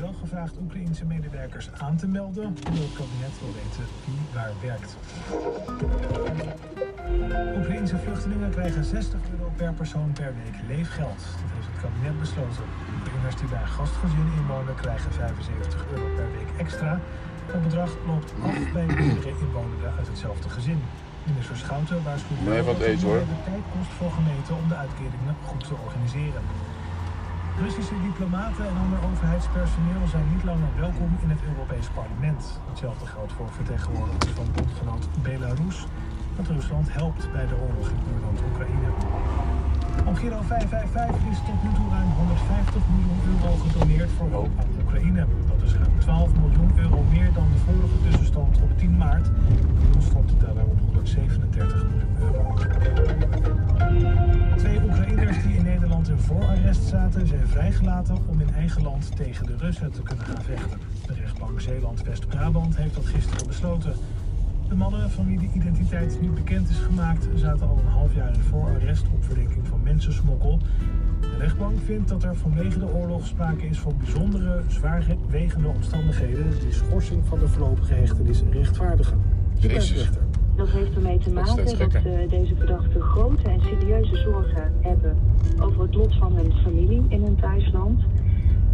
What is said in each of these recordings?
wel gevraagd Oekraïense medewerkers aan te melden, omdat het kabinet wil weten wie waar werkt. Oekraïense vluchtelingen krijgen 60 euro per persoon per week leefgeld. Dat heeft het kabinet besloten. Oekraïners die bij een gastgezin inwonen krijgen 75 euro per week extra. Dat bedrag loopt af bij meerdere inwonenden uit hetzelfde gezin. Minister Schouten waarschuwt Nee, wat dat het de tijd kost voor gemeenten om de uitkeringen goed te organiseren. Russische diplomaten en ander overheidspersoneel zijn niet langer welkom in het Europees Parlement. Hetzelfde geldt voor vertegenwoordigers van bondgenoot Belarus, dat Rusland helpt bij de oorlog in buurland Oekraïne. Op Giro 555 is tot nu toe ruim 150 miljoen euro gedoneerd voor hulp aan Oekraïne. Dat is ruim 12 miljoen euro meer dan de vorige tussenstand op 10 maart. Toen stond het daarbij op 137 miljoen euro. Twee Oekraïners die in Nederland in voorarrest zaten zijn vrijgelaten om in eigen land tegen de Russen te kunnen gaan vechten. De rechtbank Zeeland-West-Brabant heeft dat gisteren besloten. De mannen van wie de identiteit niet bekend is gemaakt zaten al een half jaar in voorarrest op verdenking van mensensmokkel. De rechtbank vindt dat er vanwege de oorlog sprake is van bijzondere, zwaarwegende omstandigheden die schorsing van de voorlopige hechtenis rechtvaardigen. De persrechter. Dat heeft ermee te maken dat eh, deze verdachten grote en serieuze zorgen hebben over het lot van hun familie in hun thuisland.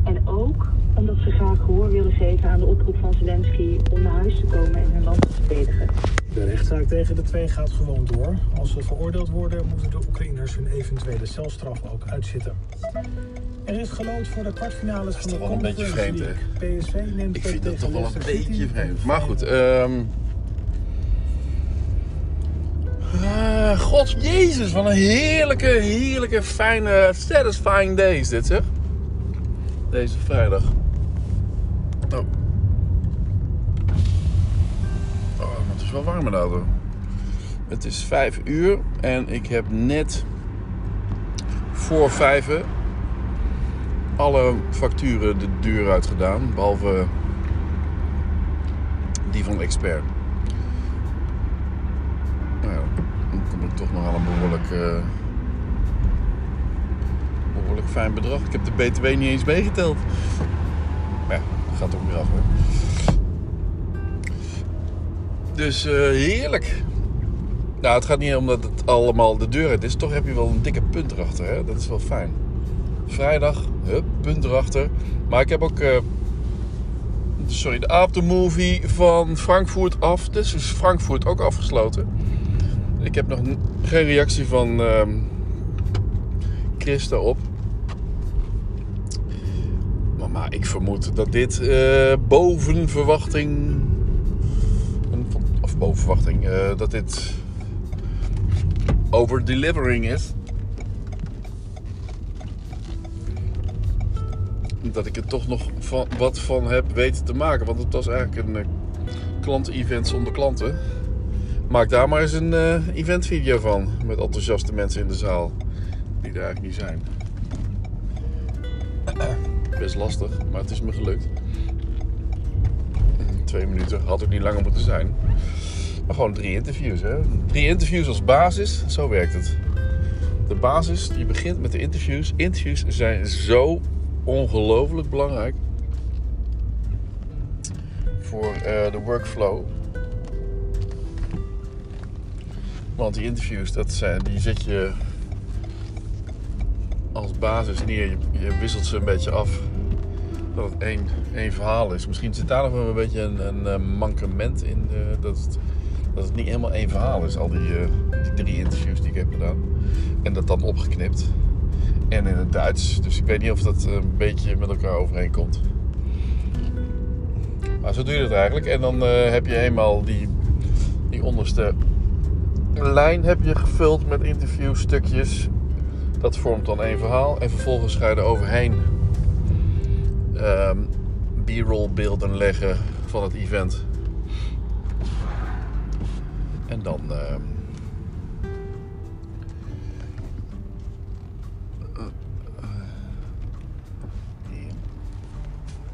En ook omdat ze graag gehoor willen geven aan de oproep van Zelensky om naar huis te komen en hun land te verdedigen. De rechtszaak tegen de twee gaat gewoon door. Als ze veroordeeld worden, moeten de Oekraïners hun eventuele celstraf ook uitzitten. Er is gelood voor de kwartfinales van de toch wel een beetje vreemd, League. PSV neemt Ik vind dat toch wel een beetje vreemd. Maar goed, ehm ah, God Jezus, wat een heerlijke, heerlijke, fijne, satisfying day is dit zeg. Deze vrijdag. Oh. Wel warm in de. Het is vijf uur en ik heb net voor vijven alle facturen de deur uit gedaan. Behalve die van expert. Nou dan kom ik toch nog aan een behoorlijk, eh, behoorlijk fijn bedrag. Ik heb de BTW niet eens meegeteld. Maar ja, dat gaat ook weer af. Hè. Dus eh, heerlijk. Nou, het gaat niet om dat het allemaal de deur uit is. Toch heb je wel een dikke punt erachter. Hè? Dat is wel fijn. Vrijdag, hup, punt erachter. Maar ik heb ook, eh, sorry, de aftermovie van Frankfurt af. Dus is Frankfurt ook afgesloten. Ik heb nog geen reactie van ehm Chris daarop. Maar, maar ik vermoed dat dit eh, boven verwachting... Of boven eh, dat dit over delivering is. dat ik er toch nog van, wat van heb weten te maken. Want het was eigenlijk een eh, klanten-event zonder klanten. Maak daar maar eens een eh eventvideo van. Met enthousiaste mensen in de zaal. Die er eigenlijk niet zijn. Best lastig, maar het is me gelukt. Twee minuten had ook niet langer moeten zijn. Maar gewoon drie interviews. Hè? Drie interviews als basis, zo werkt het. De basis, die begint met de interviews. Interviews zijn zo ongelooflijk belangrijk voor eh, de workflow. Want die interviews, dat zijn, die zet je als basis neer. Je, je wisselt ze een beetje af. Dat het één, verhaal is. Misschien zit daar nog wel een beetje een, een, eh, mankement in. eh, dat, het, dat het niet helemaal één verhaal is. Al die, eh, die drie interviews die ik heb gedaan. En dat dan opgeknipt. En in het Duits. Dus ik weet niet of dat een beetje met elkaar overeenkomt. Maar zo doe je dat eigenlijk. En dan heb je eenmaal die, die onderste lijn heb je gevuld met interviewstukjes. Dat vormt dan één verhaal. En vervolgens ga je er overheen ehm, b-roll beelden leggen van het event. En dan...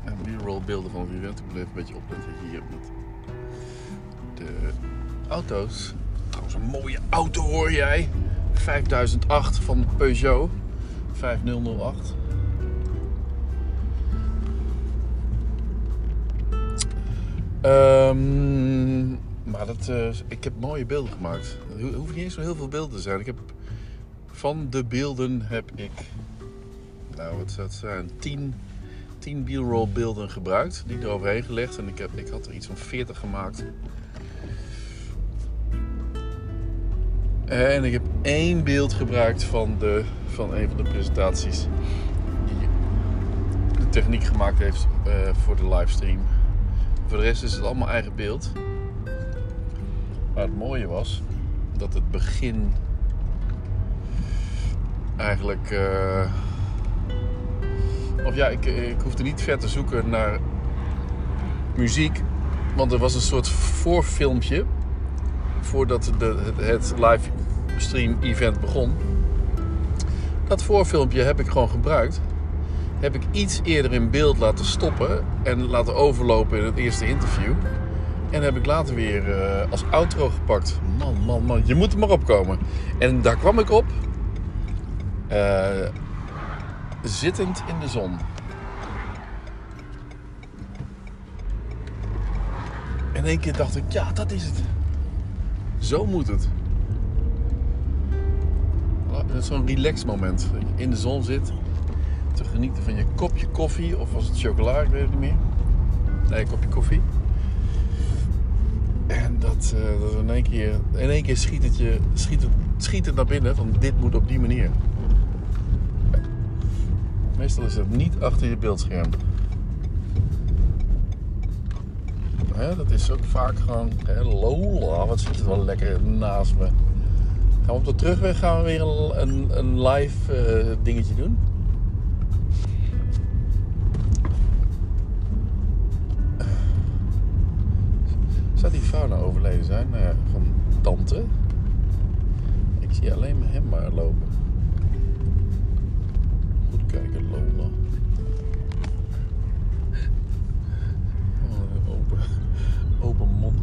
En b-roll beelden van het event. Ik moet even een beetje opletten hier met de auto's. Trouwens, een mooie auto hoor jij. 5008 van Peugeot 5008. Ehm, maar dat, eh, ik heb mooie beelden gemaakt. Er hoeven niet eens zo heel veel beelden te zijn. Ik heb, van de beelden heb ik, nou wat zou het zijn, 10, 10 b-roll beelden gebruikt. Die ik eroverheen gelegd. En ik, heb, ik had er iets van 40 gemaakt. En ik heb één beeld gebruikt van, de, van een van de presentaties. Die de techniek gemaakt heeft eh, voor de livestream. Voor de rest is het allemaal eigen beeld. Maar het mooie was dat het begin eigenlijk. eh, of ja, ik, ik hoefde niet ver te zoeken naar muziek. Want er was een soort voorfilmpje voordat de, het, het livestream event begon. Dat voorfilmpje heb ik gewoon gebruikt. Heb ik iets eerder in beeld laten stoppen en laten overlopen in het eerste interview. En heb ik later weer eh, als outro gepakt. Man, man, man, je moet er maar opkomen. En daar kwam ik op. eh, zittend in de zon. In één keer dacht ik, ja, dat is het. Zo moet het. Zo'n relax moment. In de zon zit. Te genieten van je kopje koffie. Of was het chocola? Ik weet het niet meer. Nee, een kopje koffie. En dat, eh, dat in één keer, in één keer schiet, het je, schiet, het, schiet het naar binnen van dit moet op die manier. Meestal is het niet achter je beeldscherm. Dat is ook vaak gewoon, hè, Lola, wat zit er wel lekker naast me. Gaan we op de terugweg gaan we weer een, een, een live eh, dingetje doen. Zou die vrouw nou overleden zijn? Nou ja, van tante? Ik zie alleen maar hem maar lopen. Goed kijken, Lola. Oh, open, open mond.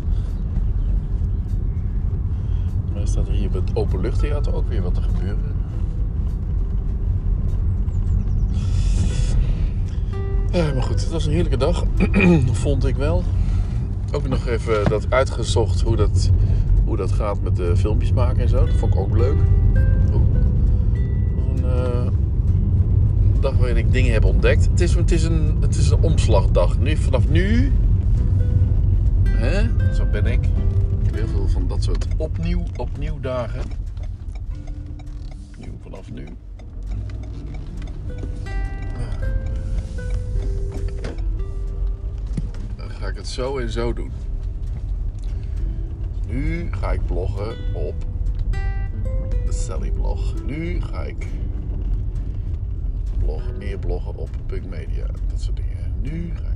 Maar staat er hier bij het openluchttheater ook weer wat te gebeuren. Ja, maar goed, het was een heerlijke dag. Vond ik wel. Ook nog even dat uitgezocht hoe dat, hoe dat gaat met de filmpjes maken en zo. Dat vond ik ook leuk. Een eh, dag waarin ik dingen heb ontdekt. Het is, het is, een, het is een omslagdag. Nu, vanaf nu. Hè? Zo ben ik. Ik heb heel veel van dat soort opnieuw, opnieuw dagen. Nieuw vanaf nu. Dan het zo en zo doen. Nu ga ik bloggen op de Sally blog. Nu ga ik bloggen, meer bloggen op Punk Media. Dat soort dingen. Nu ga ik.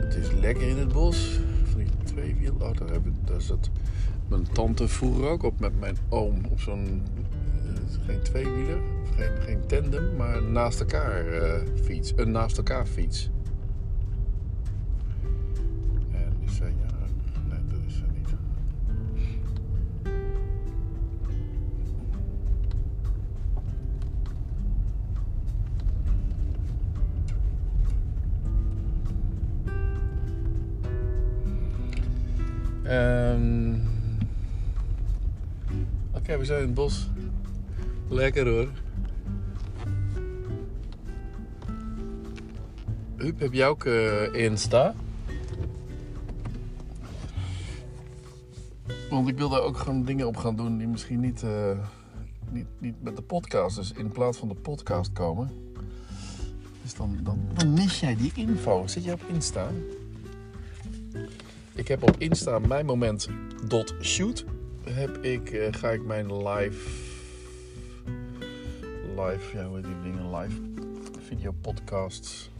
Het is lekker in het bos. Van die tweewiel. Oh, daar, heb ik, daar zat mijn tante vroeger ook op met mijn oom. Op zo'n. eh, geen tweewieler, geen, geen tandem, maar naast elkaar eh, fiets. Een naast elkaar fiets. En die zei ja. Nee, dat is ze niet. Ehm, Oké, we zijn in het bos. Lekker hoor. Huub, heb jij ook eh, Insta? Want ik wil daar ook gewoon dingen op gaan doen die misschien niet, eh, niet, niet met de podcast, dus in plaats van de podcast komen. Dus dan, dan, dan mis jij die info. Zit je op Insta? Ik heb op Insta mijn moment dot shoot heb ik, eh, ga ik mijn live, live, ja hoe heet die dingen, live video podcasts,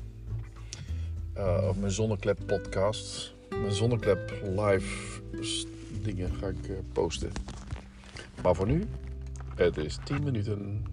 eh, of mijn zonneklep podcasts, mijn zonneklep live dingen ga ik eh, posten. Maar voor nu, het is 10 minuten.